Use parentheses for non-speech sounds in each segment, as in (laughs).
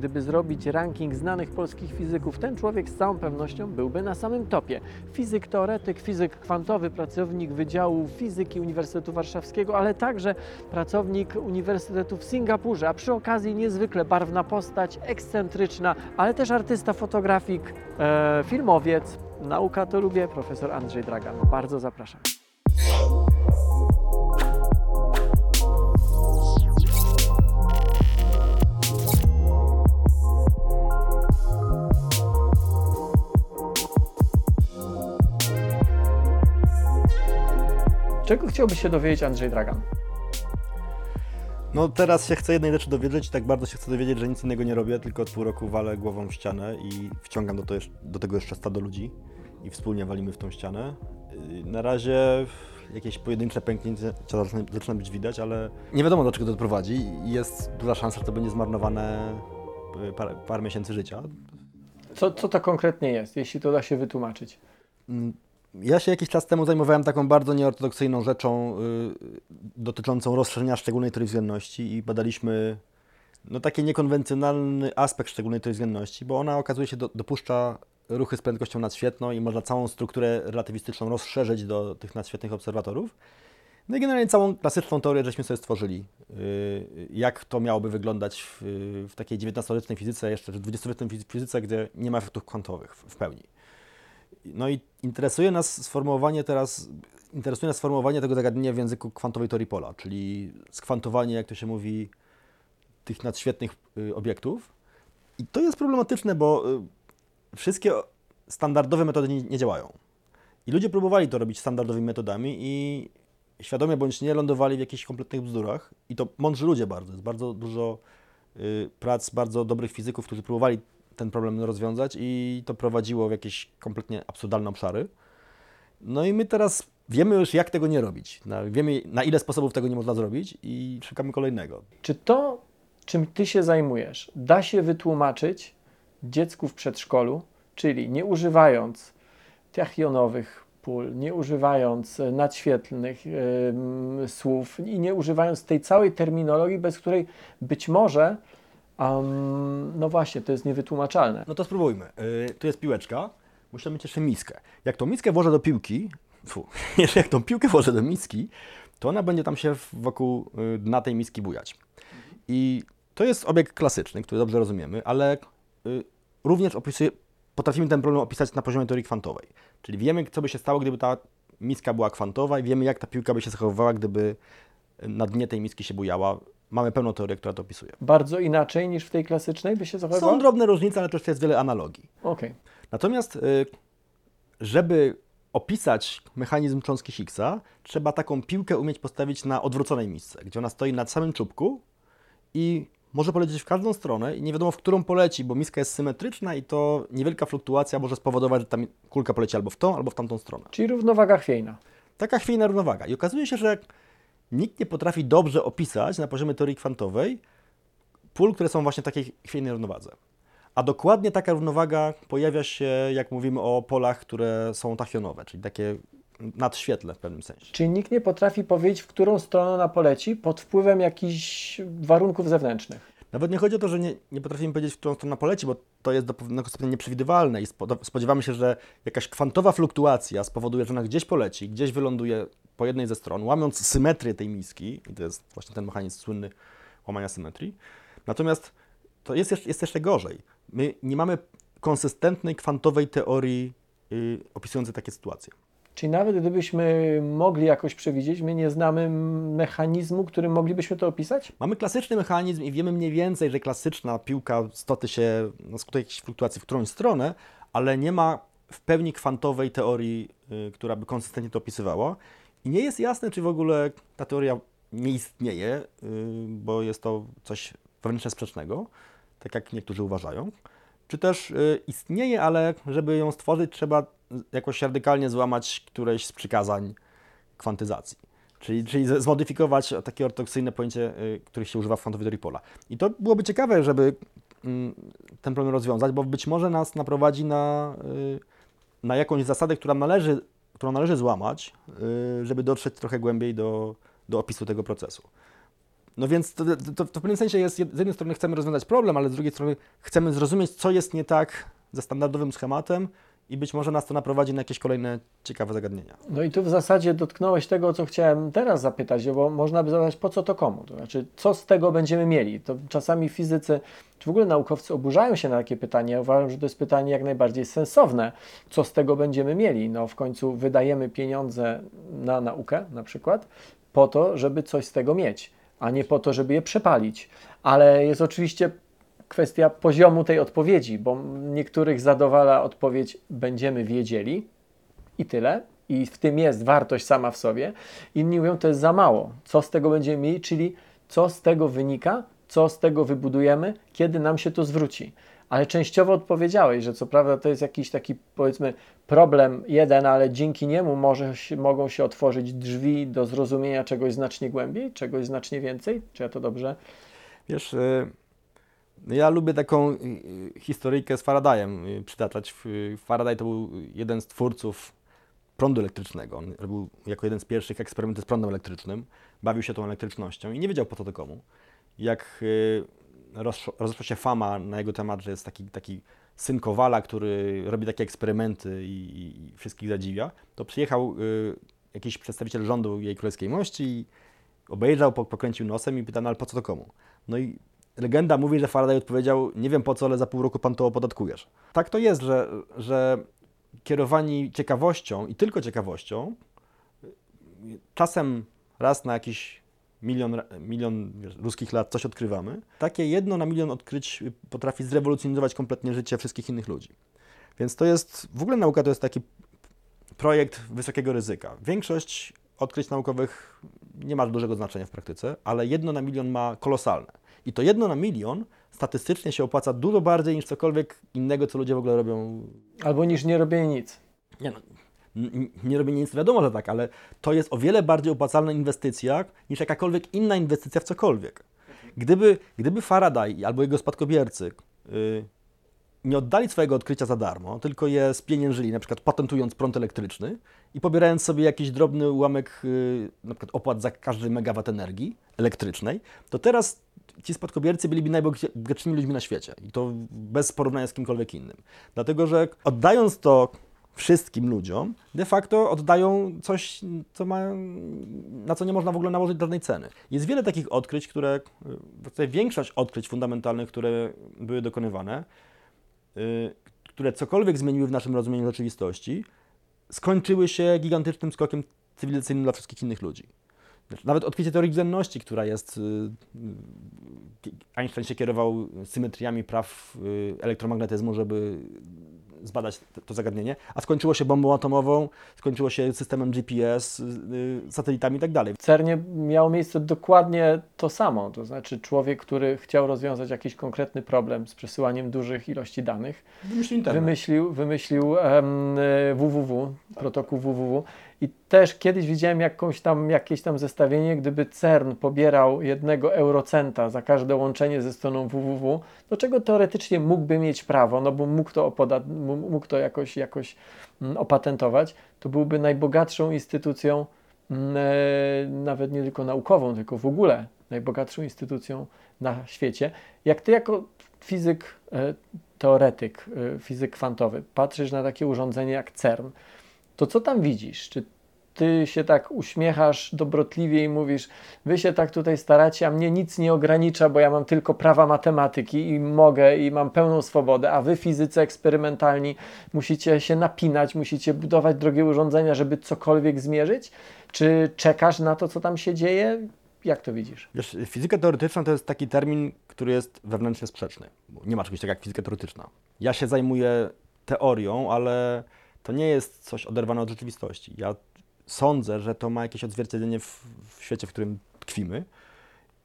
Gdyby zrobić ranking znanych polskich fizyków, ten człowiek z całą pewnością byłby na samym topie. Fizyk teoretyk, fizyk kwantowy, pracownik Wydziału Fizyki Uniwersytetu Warszawskiego, ale także pracownik Uniwersytetu w Singapurze, a przy okazji niezwykle barwna postać, ekscentryczna, ale też artysta, fotografik, e, filmowiec. Nauka to lubię, profesor Andrzej Dragan. Bardzo zapraszam. Czego chciałbyś się dowiedzieć, Andrzej Dragan? No teraz się chcę jednej rzeczy dowiedzieć i tak bardzo się chcę dowiedzieć, że nic innego nie robię, tylko od pół roku walę głową w ścianę i wciągam do, to jeszcze, do tego jeszcze stado ludzi i wspólnie walimy w tą ścianę. Yy, Na razie jakieś pojedyncze pęknięcia zaczyna, być widać, ale nie wiadomo do czego to doprowadzi i jest duża szansa, że to będzie zmarnowane parę, parę miesięcy życia. Co, co to konkretnie jest, jeśli to da się wytłumaczyć? Ja się jakiś czas temu zajmowałem taką bardzo nieortodoksyjną rzeczą y, dotyczącą rozszerzenia szczególnej teorii względności i badaliśmy no, taki niekonwencjonalny aspekt szczególnej teorii względności, bo ona okazuje się do, dopuszcza ruchy z prędkością nadświetną i można całą strukturę relatywistyczną rozszerzyć do tych nadświetnych obserwatorów. No i generalnie całą klasyczną teorię żeśmy sobie stworzyli. y, Jak to miałoby wyglądać w, w takiej XIX-wiecznej fizyce, jeszcze w XX-wiecznej fizyce, gdzie nie ma efektów kwantowych w pełni. No i interesuje nas sformułowanie teraz, interesuje nas sformułowanie tego zagadnienia w języku kwantowej teorii pola, czyli skwantowanie, jak to się mówi, tych nadświetnych y, obiektów. I to jest problematyczne, bo y, wszystkie standardowe metody nie, nie działają. I ludzie próbowali to robić standardowymi metodami i świadomie bądź nie lądowali w jakichś kompletnych bzdurach. I to mądrzy ludzie bardzo. Jest bardzo dużo y, prac bardzo dobrych fizyków, którzy próbowali ten problem rozwiązać i to prowadziło w jakieś kompletnie absurdalne obszary. No i my teraz wiemy już, jak tego nie robić. Wiemy, na ile sposobów tego nie można zrobić i szukamy kolejnego. Czy to, czym ty się zajmujesz, da się wytłumaczyć dziecku w przedszkolu, czyli nie używając tachionowych pól, nie używając e, nadświetlnych em, słów i nie używając tej całej terminologii, bez której być może, em, no właśnie, to jest niewytłumaczalne. No to spróbujmy. Yy, tu jest piłeczka. Muszę mieć jeszcze miskę. Jak tą miskę włożę do piłki, fu, (laughs) jak tą piłkę włożę do miski, to ona będzie tam się wokół y, dna tej miski bujać. I to jest obiekt klasyczny, który dobrze rozumiemy, ale y, również opisuje, potrafimy ten problem opisać na poziomie teorii kwantowej. Czyli wiemy, co by się stało, gdyby ta miska była kwantowa i wiemy, jak ta piłka by się zachowywała, gdyby na dnie tej miski się bujała. Mamy pełną teorię, która to opisuje. Bardzo inaczej niż w tej klasycznej by się zachowywała? Są drobne różnice, ale też jest wiele analogii. Okej. Natomiast, y, żeby opisać mechanizm cząstki Higgsa, trzeba taką piłkę umieć postawić na odwróconej misce, gdzie ona stoi na samym czubku i może polecieć w każdą stronę i nie wiadomo, w którą poleci, bo miska jest symetryczna i to niewielka fluktuacja może spowodować, że ta mi- kulka poleci albo w tą, albo w tamtą stronę. Czyli równowaga chwiejna. Taka chwiejna równowaga. I okazuje się, że nikt nie potrafi dobrze opisać na poziomie teorii kwantowej pól, które są właśnie w takiej chwiejnej równowadze. A dokładnie taka równowaga pojawia się, jak mówimy o polach, które są tachionowe, czyli takie nadświetlne w pewnym sensie. Czyli nikt nie potrafi powiedzieć, w którą stronę ona poleci pod wpływem jakichś warunków zewnętrznych. Nawet nie chodzi o to, że nie, nie potrafimy powiedzieć, w którą stronę poleci, bo to jest do pewnego stopnia nieprzewidywalne i spo- spodziewamy się, że jakaś kwantowa fluktuacja spowoduje, że ona gdzieś poleci, gdzieś wyląduje po jednej ze stron, łamiąc symetrię tej miski, i to jest właśnie ten mechanizm słynny łamania symetrii. Natomiast to jest, jeszcze- jest jeszcze gorzej. My nie mamy konsystentnej kwantowej teorii y, opisującej takie sytuacje. Czyli nawet gdybyśmy mogli jakoś przewidzieć, my nie znamy mechanizmu, którym moglibyśmy to opisać? Mamy klasyczny mechanizm i wiemy mniej więcej, że klasyczna piłka stoty się na skutek jakiejś fluktuacji w którąś stronę, ale nie ma w pełni kwantowej teorii, y, która by konsystentnie to opisywała. I nie jest jasne, czy w ogóle ta teoria nie istnieje, y, bo jest to coś wewnętrznie sprzecznego, tak jak niektórzy uważają. Czy też y, istnieje, ale żeby ją stworzyć, trzeba jakoś radykalnie złamać któreś z przykazań kwantyzacji. Czyli, czyli zmodyfikować takie ortodoksyjne pojęcie, y, których się używa w kwantowej teorii pola. I to byłoby ciekawe, żeby mm, ten problem rozwiązać, bo być może nas naprowadzi na, y, na jakąś zasadę, która należy, którą należy złamać, y, żeby dotrzeć trochę głębiej do, do opisu tego procesu. No więc to, to, to w pewnym sensie jest, z jednej strony chcemy rozwiązać problem, ale z drugiej strony chcemy zrozumieć, co jest nie tak ze standardowym schematem i być może nas to naprowadzi na jakieś kolejne ciekawe zagadnienia. No i tu w zasadzie dotknąłeś tego, co chciałem teraz zapytać, bo można by zadać, po co to komu? To znaczy, co z tego będziemy mieli? To czasami fizycy, czy w ogóle naukowcy oburzają się na takie pytanie. Ja uważam, że to jest pytanie jak najbardziej sensowne. Co z tego będziemy mieli? No w końcu wydajemy pieniądze na naukę na przykład po to, żeby coś z tego mieć, a nie po to, żeby je przepalić. Ale jest oczywiście kwestia poziomu tej odpowiedzi, bo niektórych zadowala odpowiedź będziemy wiedzieli i tyle. I w tym jest wartość sama w sobie. Inni mówią, to jest za mało. Co z tego będziemy mieli, czyli co z tego wynika, co z tego wybudujemy, kiedy nam się to zwróci. Ale częściowo odpowiedziałeś, że co prawda to jest jakiś taki powiedzmy problem jeden, ale dzięki niemu może mogą się otworzyć drzwi do zrozumienia czegoś znacznie głębiej, czegoś znacznie więcej. Czy ja to dobrze? Wiesz, y, ja lubię taką y, y, historyjkę z Faradayem y, przytaczać. Faraday to był jeden z twórców prądu elektrycznego. On robił jako jeden z pierwszych eksperymenty z prądem elektrycznym. Bawił się tą elektrycznością i nie wiedział po co to komu. Jak rozeszła się fama na jego temat, że jest taki, taki syn Kowala, który robi takie eksperymenty i, i wszystkich zadziwia, to przyjechał jakiś przedstawiciel rządu jej królewskiej mości i obejrzał, po- pokręcił nosem i pytał, no ale po co to komu? No i legenda mówi, że Faraday odpowiedział, nie wiem po co, ale za pół roku pan to opodatkujesz. Tak to jest, że, że kierowani ciekawością i tylko ciekawością, czasem raz na jakiś milion, milion ludzkich lat coś odkrywamy, takie jedno na milion odkryć potrafi zrewolucjonizować kompletnie życie wszystkich innych ludzi. Więc to jest, w ogóle nauka to jest taki projekt wysokiego ryzyka. Większość odkryć naukowych nie ma dużego znaczenia w praktyce, ale jedno na milion ma kolosalne. I to jedno na milion statystycznie się opłaca dużo bardziej niż cokolwiek innego, co ludzie w ogóle robią Albo niż nie robienie nic. nie, no, nie robienie nic, wiadomo, że tak, ale to jest o wiele bardziej opłacalna inwestycja niż jakakolwiek inna inwestycja w cokolwiek. Gdyby, gdyby Faraday albo jego spadkobiercy y, nie oddali swojego odkrycia za darmo, tylko je spieniężyli, na przykład patentując prąd elektryczny i pobierając sobie jakiś drobny ułamek, y, na przykład opłat za każdy megawat energii elektrycznej, to teraz ci spadkobiercy byliby najbogatszymi ludźmi na świecie i to bez porównania z kimkolwiek innym. Dlatego, że oddając to wszystkim ludziom, de facto oddają coś, co ma, na co nie można w ogóle nałożyć żadnej ceny. Jest wiele takich odkryć, które, zasadzie większość odkryć fundamentalnych, które były dokonywane, y, które cokolwiek zmieniły w naszym rozumieniu rzeczywistości, skończyły się gigantycznym skokiem cywilizacyjnym dla wszystkich innych ludzi. Znaczy, Nawet odkrycie teorii względności, która jest. y, y, Einstein się kierował symetriami praw y, elektromagnetyzmu, żeby zbadać to zagadnienie, a skończyło się bombą atomową, skończyło się systemem GPS, y, y, satelitami i tak dalej. W CERNie miało miejsce dokładnie to samo. To znaczy, człowiek, który chciał rozwiązać jakiś konkretny problem z przesyłaniem dużych ilości danych, Wymyślił internet. wymyślił, wymyślił e, www, protokół www. I też kiedyś widziałem jakąś tam, jakieś tam zestawienie, gdyby CERN pobierał jednego eurocenta za każde łączenie ze stroną www, do czego teoretycznie mógłby mieć prawo, no bo mógł to, mógł to jakoś, jakoś opatentować, to byłby najbogatszą instytucją, e, nawet nie tylko naukową, tylko w ogóle najbogatszą instytucją na świecie. Jak ty jako fizyk, e, teoretyk, e, fizyk kwantowy, patrzysz na takie urządzenie jak CERN, to co tam widzisz? Czy ty się tak uśmiechasz dobrotliwie i mówisz, wy się tak tutaj staracie, a mnie nic nie ogranicza, bo ja mam tylko prawa matematyki i mogę i mam pełną swobodę, a wy fizycy eksperymentalni musicie się napinać, musicie budować drogie urządzenia, żeby cokolwiek zmierzyć? Czy czekasz na to, co tam się dzieje? Jak to widzisz? Wiesz, fizyka teoretyczna to jest taki termin, który jest wewnętrznie sprzeczny. Nie ma czegoś takiego jak fizyka teoretyczna. Ja się zajmuję teorią, ale to nie jest coś oderwane od rzeczywistości. Ja sądzę, że to ma jakieś odzwierciedlenie w, w świecie, w którym tkwimy.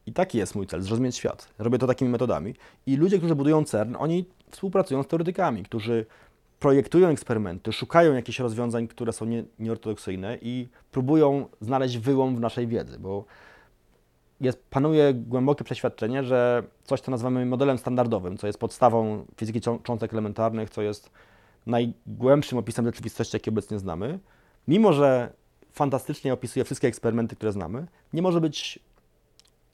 I taki jest mój cel, zrozumieć świat. Robię to takimi metodami. I ludzie, którzy budują CERN, oni współpracują z teoretykami, którzy projektują eksperymenty, szukają jakichś rozwiązań, które są nie, nieortodoksyjne i próbują znaleźć wyłom w naszej wiedzy, bo jest, panuje głębokie przeświadczenie, że coś, co nazywamy modelem standardowym, co jest podstawą fizyki cząs- cząstek elementarnych, co jest najgłębszym opisem rzeczywistości, jaki obecnie znamy, mimo że fantastycznie opisuje wszystkie eksperymenty, które znamy, nie może być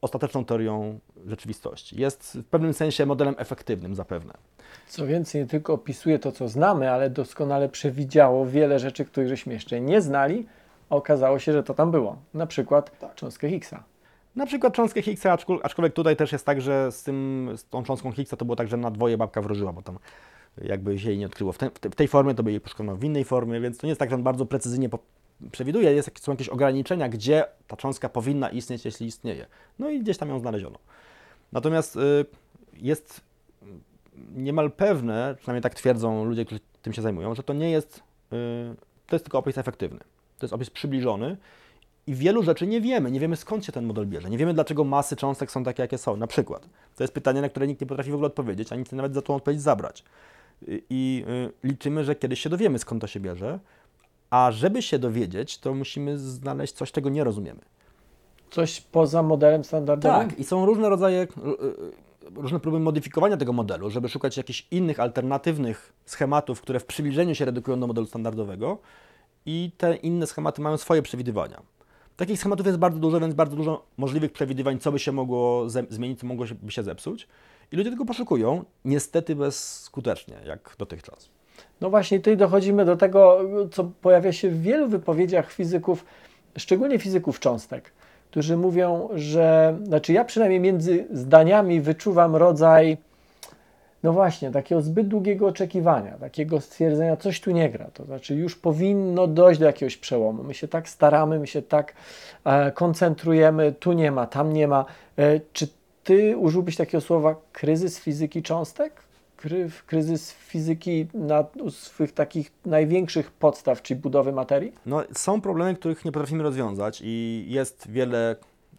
ostateczną teorią rzeczywistości. Jest w pewnym sensie modelem efektywnym zapewne. Co więcej, nie tylko opisuje to, co znamy, ale doskonale przewidziało wiele rzeczy, których żeśmy jeszcze nie znali, a okazało się, że to tam było. Na przykład cząstkę Higgsa. Na przykład cząstkę Higgsa, aczkol- aczkolwiek tutaj też jest tak, że z, tym, z tą cząstką Higgsa to było tak, że na dwoje babka wróżyła, bo tam jakby się jej nie odkryło w, te, w te- w tej formie, to by jej poszkodowano w innej formie, więc to nie jest tak, że on bardzo precyzyjnie po, przewiduje, jest, są jakieś ograniczenia, gdzie ta cząstka powinna istnieć, jeśli istnieje. No i gdzieś tam ją znaleziono. Natomiast y, jest niemal pewne, przynajmniej tak twierdzą ludzie, którzy tym się zajmują, że to nie jest, y, to jest tylko opis efektywny. To jest opis przybliżony i wielu rzeczy nie wiemy. Nie wiemy skąd się ten model bierze. Nie wiemy dlaczego masy cząstek są takie, jakie są. Na przykład. To jest pytanie, na które nikt nie potrafi w ogóle odpowiedzieć, a nikt nawet za tą odpowiedź zabrać. I y, liczymy, że kiedyś się dowiemy skąd to się bierze, a żeby się dowiedzieć, to musimy znaleźć coś, czego nie rozumiemy. Coś poza modelem standardowym? Tak, i są różne rodzaje, y, y, różne próby modyfikowania tego modelu, żeby szukać jakichś innych, alternatywnych schematów, które w przybliżeniu się redukują do modelu standardowego i te inne schematy mają swoje przewidywania. Takich schematów jest bardzo dużo, więc bardzo dużo możliwych przewidywań, co by się mogło zmienić, co mogło się, się zepsuć. I ludzie tego poszukują, niestety bezskutecznie, jak dotychczas. No właśnie, tutaj dochodzimy do tego, co pojawia się w wielu wypowiedziach fizyków, szczególnie fizyków cząstek, którzy mówią, że, znaczy ja przynajmniej między zdaniami wyczuwam rodzaj, no właśnie, takiego zbyt długiego oczekiwania, takiego stwierdzenia, coś tu nie gra. To znaczy, już powinno dojść do jakiegoś przełomu. My się tak staramy, my się tak e, koncentrujemy, tu nie ma, tam nie ma. E, czy ty użyłbyś takiego słowa kryzys fizyki cząstek? Kry, kryzys fizyki na swych takich największych podstaw, czyli budowy materii? No, są problemy, których nie potrafimy rozwiązać i jest wiele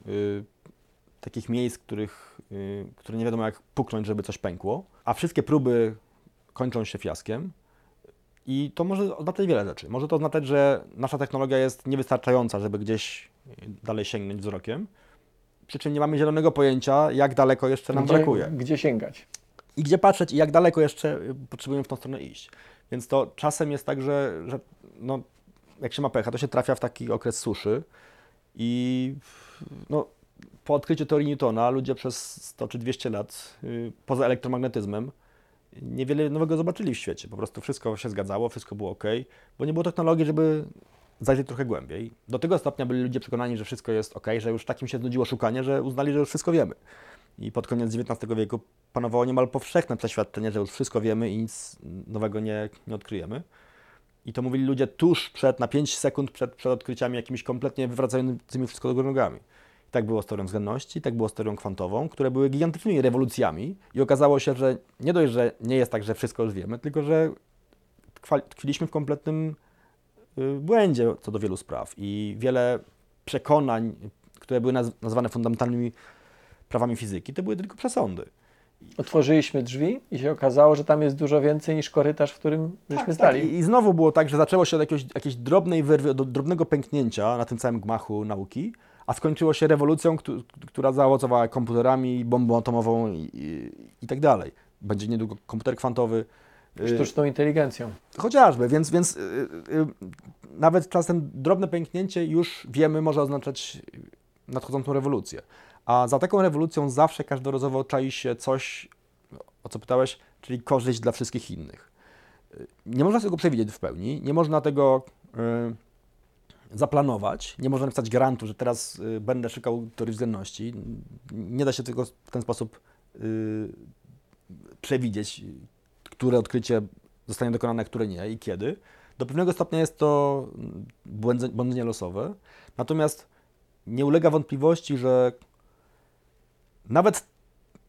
y, takich miejsc, których, y, które nie wiadomo jak puknąć, żeby coś pękło, a wszystkie próby kończą się fiaskiem. I to może oznaczać wiele rzeczy. Może to oznaczać, że nasza technologia jest niewystarczająca, żeby gdzieś y, dalej sięgnąć wzrokiem, przy czym nie mamy zielonego pojęcia, jak daleko jeszcze nam gdzie, brakuje Gdzie sięgać? i gdzie patrzeć i jak daleko jeszcze y, potrzebujemy w tą stronę iść. Więc to czasem jest tak, że, że no, jak się ma pecha, to się trafia w taki okres suszy i no, po odkryciu teorii Newtona ludzie przez 100 czy 200 lat y, poza elektromagnetyzmem niewiele nowego zobaczyli w świecie. Po prostu wszystko się zgadzało, wszystko było ok, bo nie było technologii, żeby zajrzeć trochę głębiej. Do tego stopnia byli ludzie przekonani, że wszystko jest ok, że już takim się znudziło szukanie, że uznali, że już wszystko wiemy. I pod koniec XIX wieku panowało niemal powszechne przeświadczenie, że już wszystko wiemy i nic nowego nie, nie odkryjemy. I to mówili ludzie tuż przed, na 5 sekund przed, przed odkryciami jakimiś kompletnie wywracającymi wszystko do nogami. I tak było z teorią względności, tak było z teorią kwantową, które były gigantycznymi rewolucjami i okazało się, że nie dość, że nie jest tak, że wszystko już wiemy, tylko że tkwiliśmy w kompletnym błędzie co do wielu spraw i wiele przekonań, które były naz- nazwane fundamentalnymi prawami fizyki, to były tylko przesądy. Otworzyliśmy drzwi i się okazało, że tam jest dużo więcej niż korytarz, w którym żeśmy Tak, stali. tak. I, I znowu było tak, że zaczęło się od jakiegoś, jakiejś drobnej wyrwy, od drobnego pęknięcia na tym całym gmachu nauki, a skończyło się rewolucją, któ- która zaowocowała komputerami, bombą atomową i, i, i tak dalej. Będzie niedługo komputer kwantowy. Y, Sztuczną inteligencją. Chociażby, więc, więc y, y, nawet czasem drobne pęknięcie już wiemy może oznaczać nadchodzącą rewolucję. A za taką rewolucją zawsze każdorazowo czai się coś, o co pytałeś, czyli korzyść dla wszystkich innych. Nie można tego przewidzieć w pełni, nie można tego zaplanować, nie można napisać grantu, że teraz będę szukał teorii względności. Nie da się tego w ten sposób przewidzieć, które odkrycie zostanie dokonane, które nie i kiedy. Do pewnego stopnia jest to błądzenie losowe, natomiast nie ulega wątpliwości, że nawet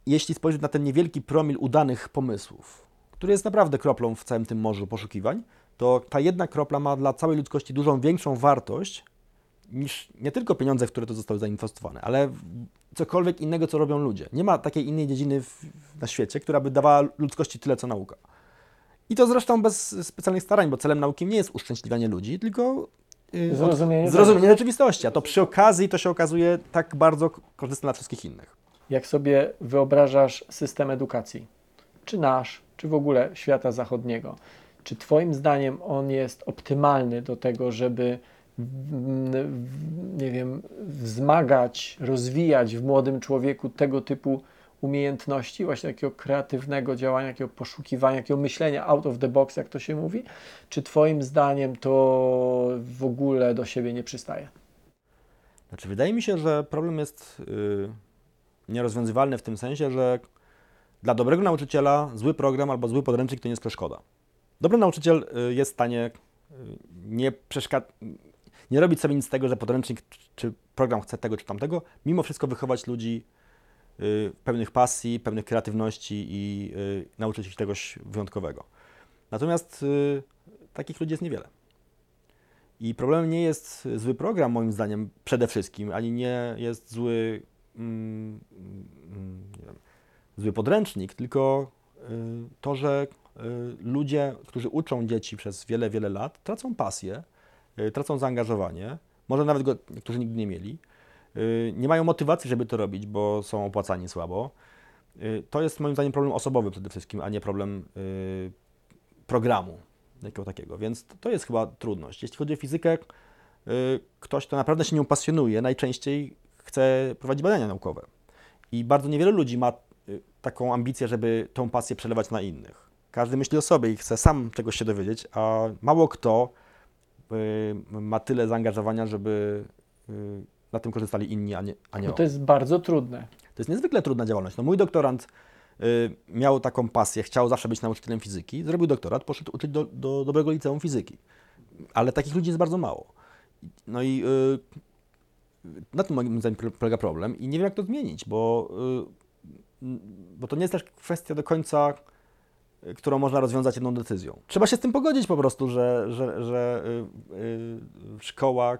jeśli spojrzeć na ten niewielki promil udanych pomysłów, który jest naprawdę kroplą w całym tym morzu poszukiwań, to ta jedna kropla ma dla całej ludzkości dużą większą wartość niż nie tylko pieniądze, w które to zostały zainwestowane, ale cokolwiek innego, co robią ludzie. Nie ma takiej innej dziedziny w, na świecie, która by dawała ludzkości tyle, co nauka. I to zresztą bez specjalnych starań, bo celem nauki nie jest uszczęśliwianie ludzi, tylko yy, Zrozumienie zrozumienie rzeczywistości. A to przy okazji to się okazuje tak bardzo korzystne dla wszystkich innych. Jak sobie wyobrażasz system edukacji, czy nasz, czy w ogóle świata zachodniego, czy Twoim zdaniem on jest optymalny do tego, żeby nie wiem, wzmagać, rozwijać w młodym człowieku tego typu umiejętności, właśnie takiego kreatywnego działania, takiego poszukiwania, takiego myślenia out of the box, jak to się mówi? Czy Twoim zdaniem to w ogóle do siebie nie przystaje? Znaczy, wydaje mi się, że problem jest y, nierozwiązywalny w tym sensie, że dla dobrego nauczyciela zły program albo zły podręcznik to nie jest przeszkoda. Dobry nauczyciel y, jest w stanie y, nie przeszkadzać, nie robić sobie nic z tego, że podręcznik czy- program chce tego czy tamtego, mimo wszystko wychować ludzi y, pełnych pasji, pełnych kreatywności i y, nauczyć ich czegoś wyjątkowego. Natomiast y, takich ludzi jest niewiele. I problemem nie jest zły program, moim zdaniem, przede wszystkim, ani nie jest zły, mm, mm, nie wiem, zły podręcznik, tylko to, że ludzie, którzy uczą dzieci przez wiele, wiele lat, tracą pasję, tracą zaangażowanie, może nawet go niektórzy nigdy nie mieli, y, nie mają motywacji, żeby to robić, bo są opłacani słabo. Y, To jest moim zdaniem problem osobowy przede wszystkim, a nie problem y, programu jakiego takiego, więc to jest chyba trudność. Jeśli chodzi o fizykę, y, ktoś, kto naprawdę się nią pasjonuje, najczęściej chce prowadzić badania naukowe. I bardzo niewiele ludzi ma y, taką ambicję, żeby tą pasję przelewać na innych. Każdy myśli o sobie i chce sam czegoś się dowiedzieć, a mało kto y, ma tyle zaangażowania, żeby y, na tym korzystali inni, a nie, a nie on. to jest bardzo trudne. To jest niezwykle trudna działalność. No, mój doktorant y, miał taką pasję, chciał zawsze być nauczycielem fizyki, zrobił doktorat, poszedł uczyć do, do dobrego liceum fizyki. Ale takich ludzi jest bardzo mało. No i y, na tym moim zdaniem polega problem i nie wiem jak to zmienić, bo, y, bo to nie jest też kwestia do końca, y, którą można rozwiązać jedną decyzją. Trzeba się z tym pogodzić po prostu, że, że, że y, y, szkoła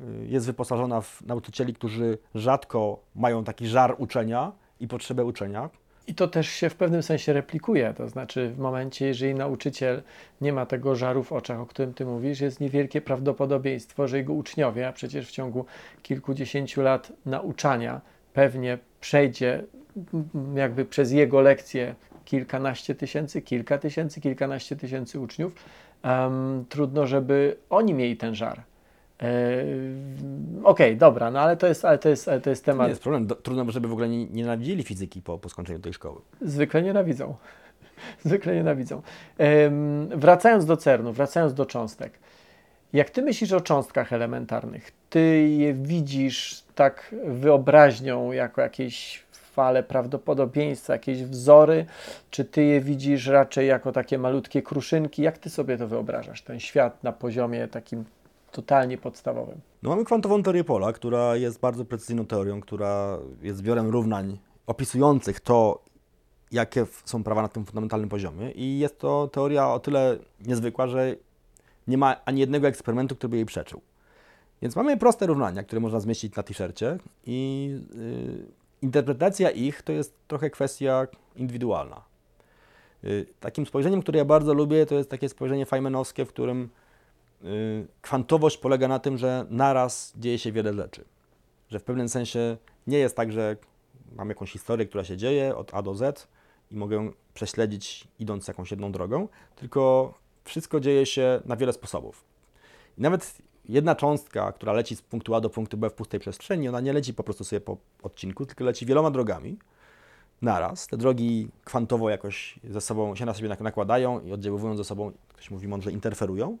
y, jest wyposażona w nauczycieli, którzy rzadko mają taki żar uczenia i potrzebę uczenia. I to też się w pewnym sensie replikuje, to znaczy w momencie, jeżeli nauczyciel nie ma tego żaru w oczach, o którym ty mówisz, jest niewielkie prawdopodobieństwo, że jego uczniowie, a przecież w ciągu kilkudziesięciu lat nauczania pewnie przejdzie jakby przez jego lekcje kilkanaście tysięcy, kilka tysięcy, kilkanaście tysięcy uczniów, em, trudno, żeby oni mieli ten żar. E, Okej, dobra, no ale to jest, ale to jest, ale to jest To temat nie jest problem. Trudno, żeby w ogóle nie, nie nienawidzili fizyki po, po skończeniu tej szkoły. Zwykle nienawidzą. (laughs) Zwykle nienawidzą. Em, wracając do CERN-u, wracając do cząstek. Jak ty myślisz o cząstkach elementarnych, ty je widzisz tak wyobraźnią jako jakieś fale prawdopodobieństwa, jakieś wzory, czy ty je widzisz raczej jako takie malutkie kruszynki? Jak ty sobie to wyobrażasz, ten świat na poziomie takim totalnie podstawowym? No mamy kwantową teorię pola, która jest bardzo precyzyjną teorią, która jest zbiorem równań opisujących to, jakie są prawa na tym fundamentalnym poziomie. I jest to teoria o tyle niezwykła, że nie ma ani jednego eksperymentu, który by jej przeczył. Więc mamy proste równania, które można zmieścić na t-shircie i y, interpretacja ich to jest trochę kwestia indywidualna. Y, takim spojrzeniem, które ja bardzo lubię, to jest takie spojrzenie feynmanowskie, w którym y, kwantowość polega na tym, że naraz dzieje się wiele rzeczy. Że w pewnym sensie nie jest tak, że mam jakąś historię, która się dzieje od A do Z i mogę prześledzić idąc jakąś jedną drogą, tylko wszystko dzieje się na wiele sposobów. Nawet jedna cząstka, która leci z punktu A do punktu B w pustej przestrzeni, ona nie leci po prostu sobie po odcinku, tylko leci wieloma drogami naraz. Te drogi kwantowo jakoś ze sobą się na siebie nak- nakładają i oddziaływują ze sobą, ktoś mówi mądrze, interferują.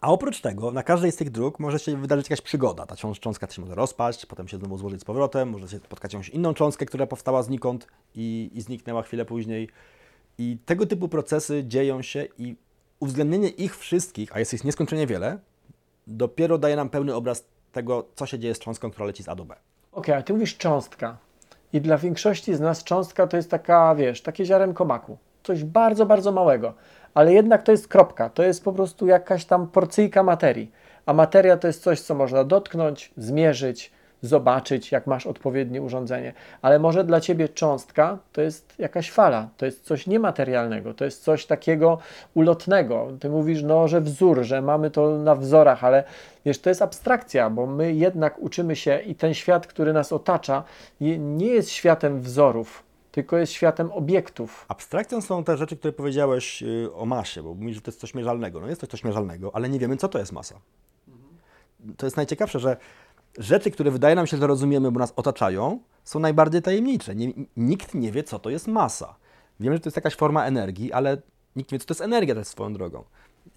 A oprócz tego, na każdej z tych dróg może się wydarzyć jakaś przygoda. Ta cząs- cząstka się może rozpaść, potem się znowu złożyć z powrotem, może się spotkać jakąś inną cząstkę, która powstała znikąd i, i zniknęła chwilę później. I tego typu procesy dzieją się i uwzględnienie ich wszystkich, a jest ich nieskończenie wiele, dopiero daje nam pełny obraz tego, co się dzieje z cząstką, która leci z A do B. Okej, ale ty mówisz cząstka. I dla większości z nas cząstka to jest taka, wiesz, takie ziarenko maku. Coś bardzo, bardzo małego. Ale jednak to jest kropka. To jest po prostu jakaś tam porcyjka materii. A materia to jest coś, co można dotknąć, zmierzyć, zobaczyć, jak masz odpowiednie urządzenie. Ale może dla ciebie cząstka to jest jakaś fala, to jest coś niematerialnego, to jest coś takiego ulotnego. Ty mówisz, no, że wzór, że mamy to na wzorach, ale wiesz, to jest abstrakcja, bo my jednak uczymy się i ten świat, który nas otacza, nie jest światem wzorów, tylko jest światem obiektów. Abstrakcją są te rzeczy, które powiedziałeś y, o masie, bo mówisz, że to jest coś mierzalnego. No jest to coś mierzalnego, ale nie wiemy, co to jest masa. to jest najciekawsze, że rzeczy, które wydaje nam się, że rozumiemy, bo nas otaczają, są najbardziej tajemnicze. Nie, nikt nie wie, co to jest masa. Wiemy, że to jest jakaś forma energii, ale nikt nie wie, co to jest energia też swoją drogą.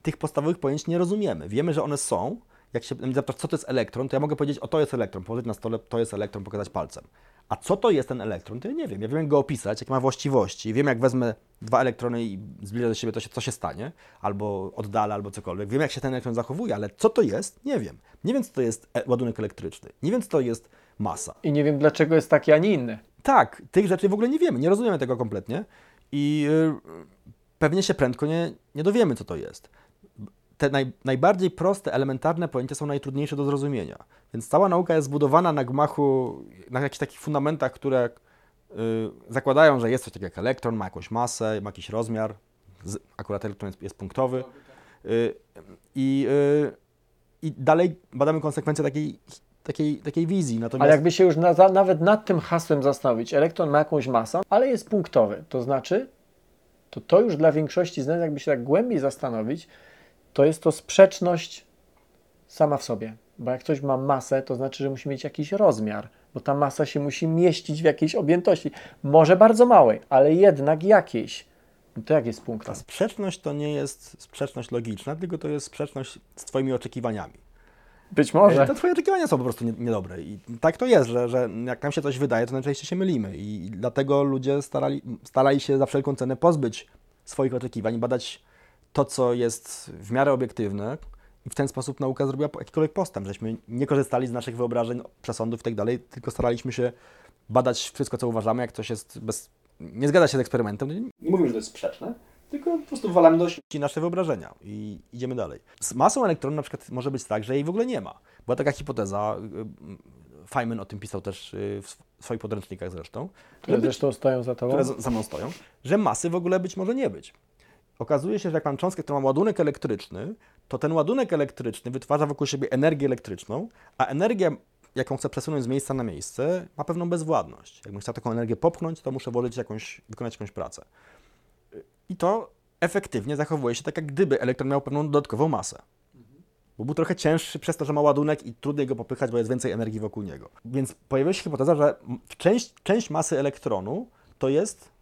Tych podstawowych pojęć nie rozumiemy. Wiemy, że one są. Jak się mnie zapytasz, co to jest elektron, to ja mogę powiedzieć, o to jest elektron, położyć na stole, to jest elektron, pokazać palcem. A co to jest ten elektron, to ja nie wiem. Ja wiem, jak go opisać, jakie ma właściwości. Wiem, jak wezmę dwa elektrony i zbliżę do siebie, to się, co się stanie, albo oddalę, albo cokolwiek. Wiem, jak się ten elektron zachowuje, ale co to jest, nie wiem. Nie wiem, co to jest e- ładunek elektryczny. Nie wiem, co to jest masa. I nie wiem, dlaczego jest taki, a nie inny. Tak, tych rzeczy w ogóle nie wiemy, nie rozumiemy tego kompletnie i y, pewnie się prędko nie, nie dowiemy, co to jest. Te naj, najbardziej proste, elementarne pojęcia są najtrudniejsze do zrozumienia. Więc cała nauka jest zbudowana na gmachu, na jakichś takich fundamentach, które y, zakładają, że jest coś takiego jak elektron, ma jakąś masę, ma jakiś rozmiar. Z, akurat elektron jest, jest punktowy. Y, I y, i dalej badamy konsekwencje takiej, takiej, takiej wizji. Natomiast Ale jakby się już na, nawet nad tym hasłem zastanowić, elektron ma jakąś masę, ale jest punktowy, to znaczy, to to już dla większości z nas, jakby się tak głębiej zastanowić, to jest to sprzeczność sama w sobie. Bo jak ktoś ma masę, to znaczy, że musi mieć jakiś rozmiar, bo ta masa się musi mieścić w jakiejś objętości. Może bardzo małej, ale jednak jakiejś. No to jak jest punkt? Ta sprzeczność to nie jest sprzeczność logiczna, tylko to jest sprzeczność z Twoimi oczekiwaniami. Być może. Te Twoje oczekiwania są po prostu nie- niedobre. I tak to jest, że, że jak nam się coś wydaje, to najczęściej się mylimy. I dlatego ludzie starali, starali się za wszelką cenę pozbyć swoich oczekiwań, badać to, co jest w miarę obiektywne. I w ten sposób nauka zrobiła jakikolwiek postęp, żeśmy nie korzystali z naszych wyobrażeń, przesądów i tak dalej, tylko staraliśmy się badać wszystko, co uważamy, jak coś jest bez... nie zgadza się z eksperymentem. to Nie mówimy, że to jest sprzeczne, tylko po prostu wywalamy do śmieci nasze wyobrażenia i idziemy dalej. Z masą elektronu na przykład może być tak, że jej w ogóle nie ma. Była taka hipoteza, y, y, Feynman o tym pisał też y, w sw- swoich podręcznikach zresztą, Które zresztą stoją za tobą. które za mną stoją, że masy w ogóle być może nie być. Okazuje się, że jak mam cząstkę, która ma ładunek elektryczny, to ten ładunek elektryczny wytwarza wokół siebie energię elektryczną, a energia, jaką chcę przesunąć z miejsca na miejsce, ma pewną bezwładność. Jakbym chciał taką energię popchnąć, to muszę włożyć jakąś, wykonać jakąś pracę. I to efektywnie zachowuje się tak, jak gdyby elektron miał pewną dodatkową masę. Bo był trochę cięższy przez to, że ma ładunek i trudniej go popychać, bo jest więcej energii wokół niego. Więc pojawiła się hipoteza, że część, część masy elektronu to jest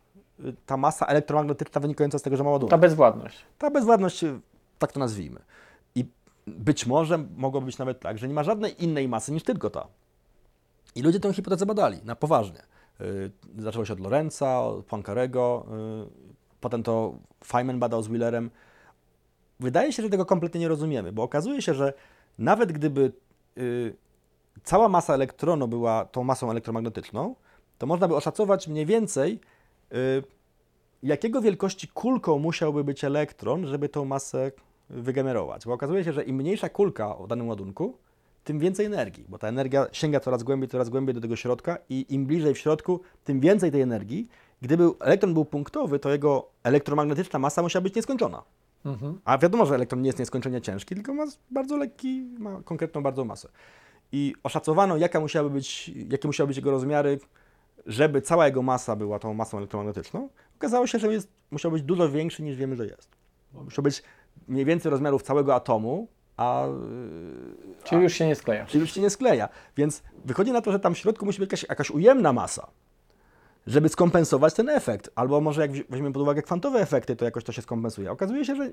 ta masa elektromagnetyczna wynikająca z tego, że ma ładunek. Ta bezwładność. Ta bezwładność, y, tak to nazwijmy. I być może mogło być nawet tak, że nie ma żadnej innej masy niż tylko ta. I ludzie tę hipotezę badali na poważnie. Y, Zaczęło się od Lorenza, od Poincarego, y, potem to Feynman badał z Wheelerem. Wydaje się, że tego kompletnie nie rozumiemy, bo okazuje się, że nawet gdyby cała masa elektronu była tą masą elektromagnetyczną, to można by oszacować mniej więcej, jakiego wielkości kulką musiałby być elektron, żeby tą masę wygenerować. Bo okazuje się, że im mniejsza kulka o danym ładunku, tym więcej energii, bo ta energia sięga coraz głębiej, coraz głębiej do tego środka i im bliżej w środku, tym więcej tej energii. Gdyby elektron był punktowy, to jego elektromagnetyczna masa musiała być nieskończona. Mhm. A wiadomo, że elektron nie jest nieskończenie ciężki, tylko ma bardzo lekki, ma konkretną bardzo masę. I oszacowano, jaka musiałaby być, jakie musiały być jego rozmiary, żeby cała jego masa była tą masą elektromagnetyczną. Okazało się, że jest, musiał być dużo większy niż wiemy, że jest. Musiał być mniej więcej rozmiarów całego atomu, a Czyli już się nie skleja. czyli już się nie skleja. Więc wychodzi na to, że tam w środku musi być jakaś, jakaś ujemna masa, żeby skompensować ten efekt. Albo może jak weźmiemy pod uwagę kwantowe efekty, to jakoś to się skompensuje. Okazuje się, że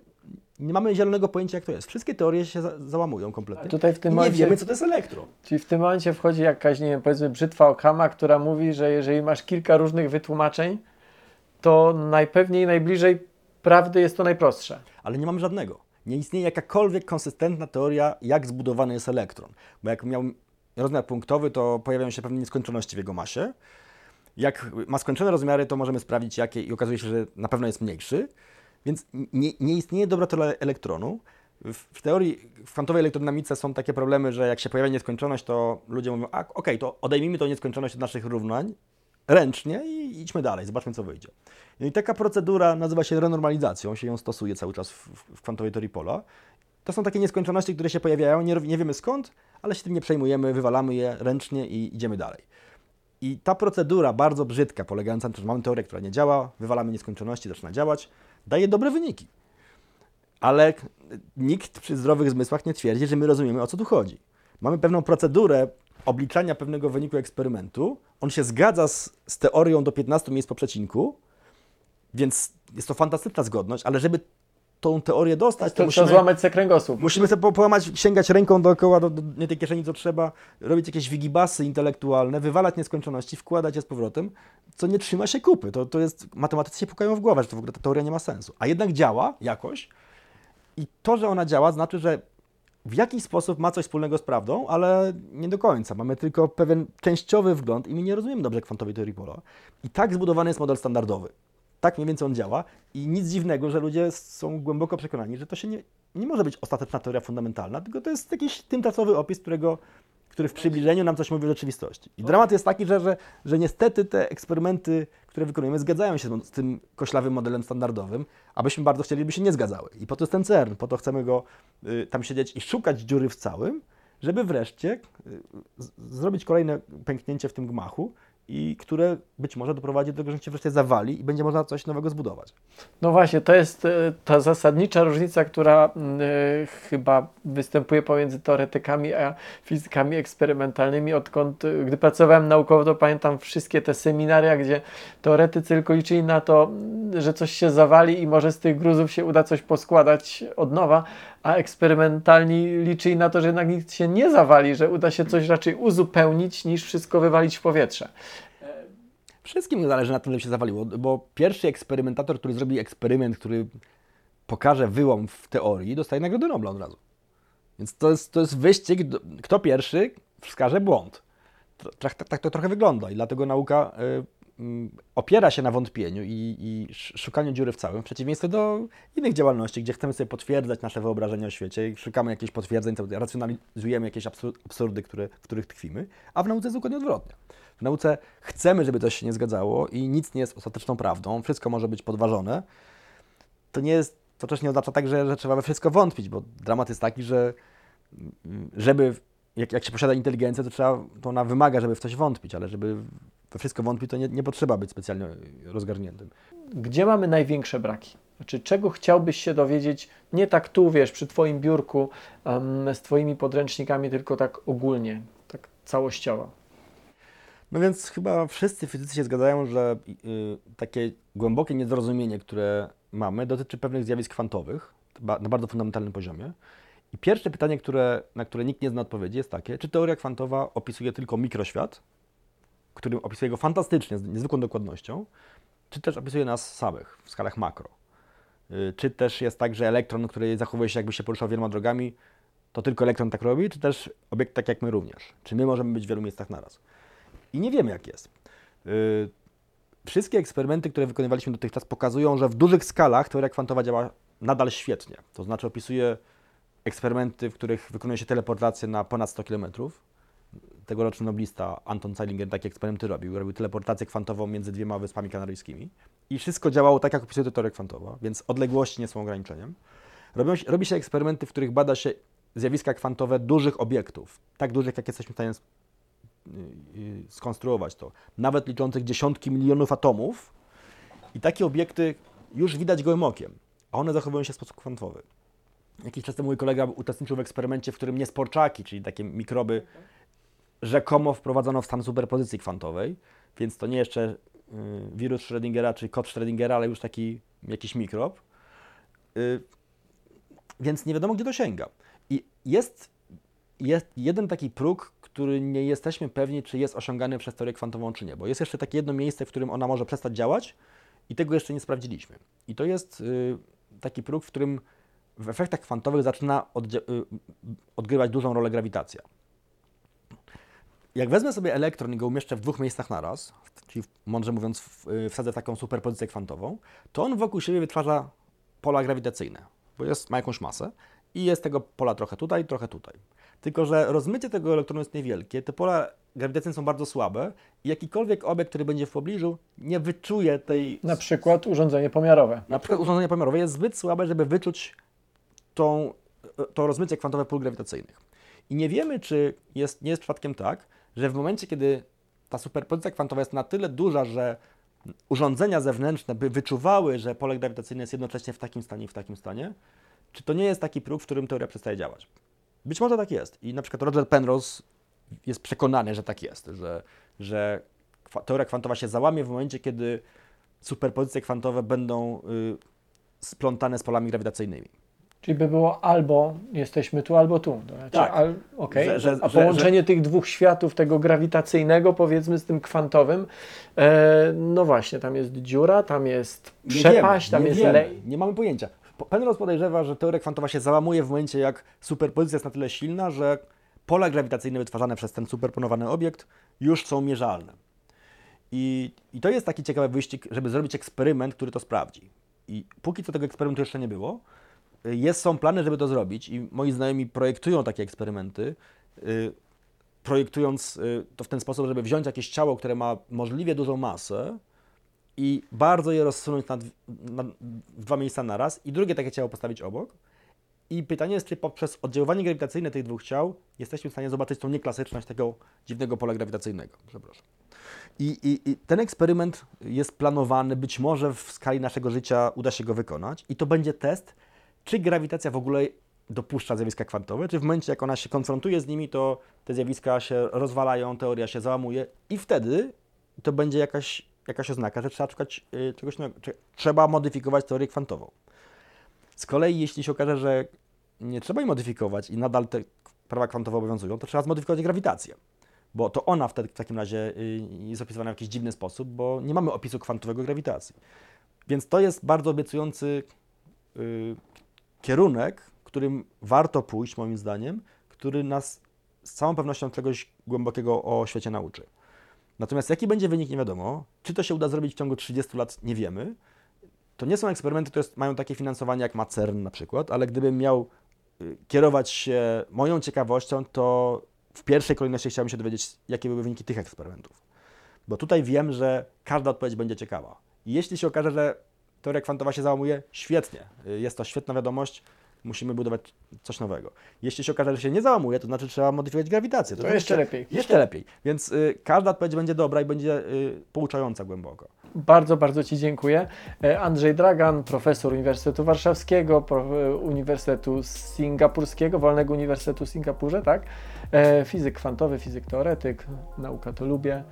nie mamy zielonego pojęcia, jak to jest. Wszystkie teorie się za załamują kompletnie. Tutaj w tym nie momencie- wiemy, co to jest elektron. Czyli w tym momencie wchodzi jakaś, nie wiem, powiedzmy brzytwa Okama, która mówi, że jeżeli masz kilka różnych wytłumaczeń, to najpewniej najbliżej prawdy jest to najprostsze. Ale nie mamy żadnego. Nie istnieje jakakolwiek konsystentna teoria, jak zbudowany jest elektron. Bo jak miał rozmiar punktowy, to pojawiają się pewne nieskończoności w jego masie. Jak ma skończone rozmiary, to możemy sprawdzić jakie i okazuje się, że na pewno jest mniejszy. Więc nie, nie istnieje dobra teoria elektronu. W, w teorii, w kwantowej elektrodynamice są takie problemy, że jak się pojawia nieskończoność, to ludzie mówią, a okej, to odejmijmy tą nieskończoność od naszych równań ręcznie i idźmy dalej, zobaczmy co wyjdzie. No i taka procedura nazywa się renormalizacją, się ją stosuje cały czas w, w, w kwantowej teorii pola. To są takie nieskończoności, które się pojawiają, nie, nie wiemy skąd, ale się tym nie przejmujemy, wywalamy je ręcznie i idziemy dalej. I ta procedura bardzo brzydka, polegająca na tym, że mamy teorię, która nie działa, wywalamy nieskończoności, zaczyna działać, daje dobre wyniki. Ale nikt przy zdrowych zmysłach nie twierdzi, że my rozumiemy, o co tu chodzi. mamy pewną procedurę obliczania pewnego wyniku eksperymentu. On się zgadza z, z teorią do 15 miejsc po przecinku, więc jest to fantastyczna zgodność, ale żeby tą teorię dostać, to, To musimy, złamać se kręgosłup. musimy sobie po- połamać, sięgać ręką dookoła do, do nie tej kieszeni, co trzeba, robić jakieś wigibasy intelektualne, wywalać nieskończoności, wkładać je z powrotem, co nie trzyma się kupy. To, to jest, matematycy się pukają w głowę, że to w ogóle ta teoria nie ma sensu. A jednak działa jakoś i to, że ona działa, znaczy, że w jakiś sposób ma coś wspólnego z prawdą, ale nie do końca. Mamy tylko pewien częściowy wgląd i my nie rozumiemy dobrze kwantowej teorii pola. I tak zbudowany jest model standardowy. Tak mniej więcej on działa i nic dziwnego, że ludzie są głęboko przekonani, że to się nie, nie może być ostateczna teoria fundamentalna, tylko to jest jakiś tymczasowy opis, którego, który w przybliżeniu nam coś mówi o rzeczywistości. I dramat jest taki, że, że, że niestety te eksperymenty, które wykonujemy, zgadzają się z tym koślawym modelem standardowym, abyśmy bardzo chcieli, by się nie zgadzały. I po to jest ten CERN, po to chcemy go y, tam siedzieć i szukać dziury w całym, żeby wreszcie y, z- zrobić kolejne pęknięcie w tym gmachu, i które być może doprowadzi do tego, że się wreszcie zawali i będzie można coś nowego zbudować. No właśnie, to jest e, ta zasadnicza różnica, która mm, e, chyba występuje pomiędzy teoretykami a fizykami eksperymentalnymi. Odkąd, e, gdy pracowałem naukowo, to pamiętam wszystkie te seminaria, gdzie teoretycy tylko liczyli na to, mm, że coś się zawali i może z tych gruzów się uda coś poskładać od nowa, a eksperymentalni liczyli na to, że jednak nic się nie zawali, że uda się coś raczej uzupełnić, niż wszystko wywalić w powietrze. Wszystkim zależy na tym, żeby się zawaliło, bo pierwszy eksperymentator, który zrobi eksperyment, który pokaże wyłom w teorii, dostaje nagrodę Nobla od razu. Więc to jest, to jest wyścig, kto pierwszy wskaże błąd. Tak, tak, tak to trochę wygląda i dlatego nauka y, opiera się na wątpieniu i, i sz- szukaniu dziury w całym, w przeciwieństwie do innych działalności, gdzie chcemy sobie potwierdzać nasze wyobrażenia o świecie, szukamy jakichś potwierdzeń, racjonalizujemy jakieś absur- absurdy, które, w których tkwimy, a w nauce jest dokładnie odwrotnie. W nauce chcemy, żeby coś się nie zgadzało i nic nie jest ostateczną prawdą, wszystko może być podważone. To nie jest, to też nie oznacza tak, że, że trzeba we wszystko wątpić, bo dramat jest taki, że mm, żeby, jak, jak się posiada inteligencję, to trzeba, to ona wymaga, żeby w coś wątpić, ale żeby we wszystko wątpić, to nie, nie potrzeba być specjalnie rozgarniętym. Gdzie mamy największe braki? Znaczy, czego chciałbyś się dowiedzieć, nie tak tu, wiesz, przy Twoim biurku, em, z Twoimi podręcznikami, tylko tak ogólnie, tak całościowo. No więc chyba wszyscy fizycy się zgadzają, że y, takie głębokie niezrozumienie, które mamy, dotyczy pewnych zjawisk kwantowych ba- na bardzo fundamentalnym poziomie. I pierwsze pytanie, które, na które nikt nie zna odpowiedzi, jest takie, czy teoria kwantowa opisuje tylko mikroświat, który opisuje go fantastycznie, z niezwykłą dokładnością, czy też opisuje nas samych w skalach makro. Y, Czy też jest tak, że elektron, który zachowuje się jakby się poruszał wieloma drogami, to tylko elektron tak robi, czy też obiekt tak jak my również? Czy my możemy być w wielu miejscach naraz? I nie wiemy, jak jest. Yy, Wszystkie eksperymenty, które wykonywaliśmy dotychczas, pokazują, że w dużych skalach teoria kwantowa działa nadal świetnie. To znaczy, opisuje eksperymenty, w których wykonuje się teleportację na ponad 100 km. Tegoroczny noblista Anton Zeilinger takie eksperymenty robił. Robił teleportację kwantową między dwiema wyspami kanaryjskimi. I wszystko działało tak, jak opisuje to teoria kwantowa, więc odległości nie są ograniczeniem. Robią robi się eksperymenty, w których bada się zjawiska kwantowe dużych obiektów, tak dużych, jak jesteśmy w stanie y, skonstruować to, nawet liczących dziesiątki milionów atomów i takie obiekty już widać gołym okiem, a one zachowują się w sposób kwantowy. Jakiś czas temu mój kolega uczestniczył w eksperymencie, w którym niesporczaki, czyli takie mikroby, rzekomo wprowadzono w stan superpozycji kwantowej, więc to nie jeszcze y, wirus Schrödingera czy kod Schrödingera, ale już taki jakiś mikrob. Y, więc nie wiadomo, gdzie to sięga. I jest, jest jeden taki próg, który nie jesteśmy pewni, czy jest osiągany przez teorię kwantową, czy nie, bo jest jeszcze takie jedno miejsce, w którym ona może przestać działać i tego jeszcze nie sprawdziliśmy. I to jest y, taki próg, w którym w efektach kwantowych zaczyna odgrywać dużą rolę grawitacja. Jak wezmę sobie elektron i go umieszczę w dwóch miejscach naraz, czyli mądrze mówiąc y, wsadzę taką superpozycję kwantową, to on wokół siebie wytwarza pola grawitacyjne, bo jest, ma jakąś masę i jest tego pola trochę tutaj, trochę tutaj. Tylko, że rozmycie tego elektronu jest niewielkie, te pola grawitacyjne są bardzo słabe i jakikolwiek obiekt, który będzie w pobliżu, nie wyczuje tej... Na przykład urządzenie pomiarowe. Na przykład urządzenie pomiarowe jest zbyt słabe, żeby wyczuć tą, to rozmycie kwantowe pól grawitacyjnych. I nie wiemy, czy jest, nie jest przypadkiem tak, że w momencie, kiedy ta superpozycja kwantowa jest na tyle duża, że urządzenia zewnętrzne by wyczuwały, że pole grawitacyjne jest jednocześnie w takim stanie i w takim stanie, czy to nie jest taki próg, w którym teoria przestaje działać? Być może tak jest. I na przykład Roger Penrose jest przekonany, że tak jest, że, że teoria kwantowa się załamie w momencie, kiedy superpozycje kwantowe będą y, splątane z polami grawitacyjnymi. Czyli by było albo jesteśmy tu, albo tu. To Znaczy, Tak. al, okej. Że- że- A że- połączenie tych dwóch światów, tego grawitacyjnego powiedzmy z tym kwantowym, e, no właśnie, tam jest dziura, tam jest przepaść, wiemy, tam jest wiemy, lej. Nie mamy pojęcia. Po- Penrose podejrzewa, że teoria kwantowa się załamuje w momencie, jak superpozycja jest na tyle silna, że pola grawitacyjne wytwarzane przez ten superponowany obiekt już są mierzalne. I, I to jest taki ciekawy wyścig, żeby zrobić eksperyment, który to sprawdzi. I póki co tego eksperymentu jeszcze nie było, jest, są plany, żeby to zrobić i moi znajomi projektują takie eksperymenty, y, projektując y, to w ten sposób, żeby wziąć jakieś ciało, które ma możliwie dużą masę i bardzo je rozsunąć na, na dwa miejsca naraz i drugie takie ciało postawić obok. I pytanie jest, czy poprzez oddziaływanie grawitacyjne tych dwóch ciał jesteśmy w stanie zobaczyć tą nieklasyczność tego dziwnego pola grawitacyjnego. Przepraszam. I, i, I ten eksperyment jest planowany, być może w skali naszego życia uda się go wykonać i to będzie test, czy grawitacja w ogóle dopuszcza zjawiska kwantowe, czy w momencie, jak ona się konfrontuje z nimi, to te zjawiska się rozwalają, teoria się załamuje i wtedy to będzie jakaś, jakaś oznaka, że trzeba szukać y, czegoś nowego, trzeba modyfikować teorię kwantową. Z kolei, jeśli się okaże, że nie trzeba jej modyfikować i nadal te prawa kwantowe obowiązują, to trzeba zmodyfikować grawitację. Bo to ona wtedy w takim razie y, jest opisywana w jakiś dziwny sposób, bo nie mamy opisu kwantowego grawitacji. Więc to jest bardzo obiecujący y, kierunek, którym warto pójść, moim zdaniem, który nas z całą pewnością czegoś głębokiego o świecie nauczy. Natomiast jaki będzie wynik, nie wiadomo. Czy to się uda zrobić w ciągu 30 lat, nie wiemy. To nie są eksperymenty, które mają takie finansowanie jak ma CERN na przykład, ale gdybym miał y, kierować się moją ciekawością, to w pierwszej kolejności chciałbym się dowiedzieć, jakie były wyniki tych eksperymentów. Bo tutaj wiem, że każda odpowiedź będzie ciekawa. Jeśli się okaże, że teoria kwantowa się załamuje, świetnie. Y, Jest to świetna wiadomość. Musimy budować coś nowego. Jeśli się okaże, że się nie załamuje, to znaczy trzeba modyfikować grawitację. To znaczy jeszcze lepiej. Jeszcze lepiej. Więc y, każda odpowiedź będzie dobra i będzie y, pouczająca głęboko. Bardzo, bardzo Ci dziękuję. E, Andrzej Dragan, profesor Uniwersytetu Warszawskiego, e, Uniwersytetu Singapurskiego, Wolnego Uniwersytetu w Singapurze, tak? E, Fizyk kwantowy, fizyk teoretyk, nauka to lubię.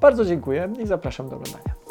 Bardzo dziękuję i zapraszam do oglądania.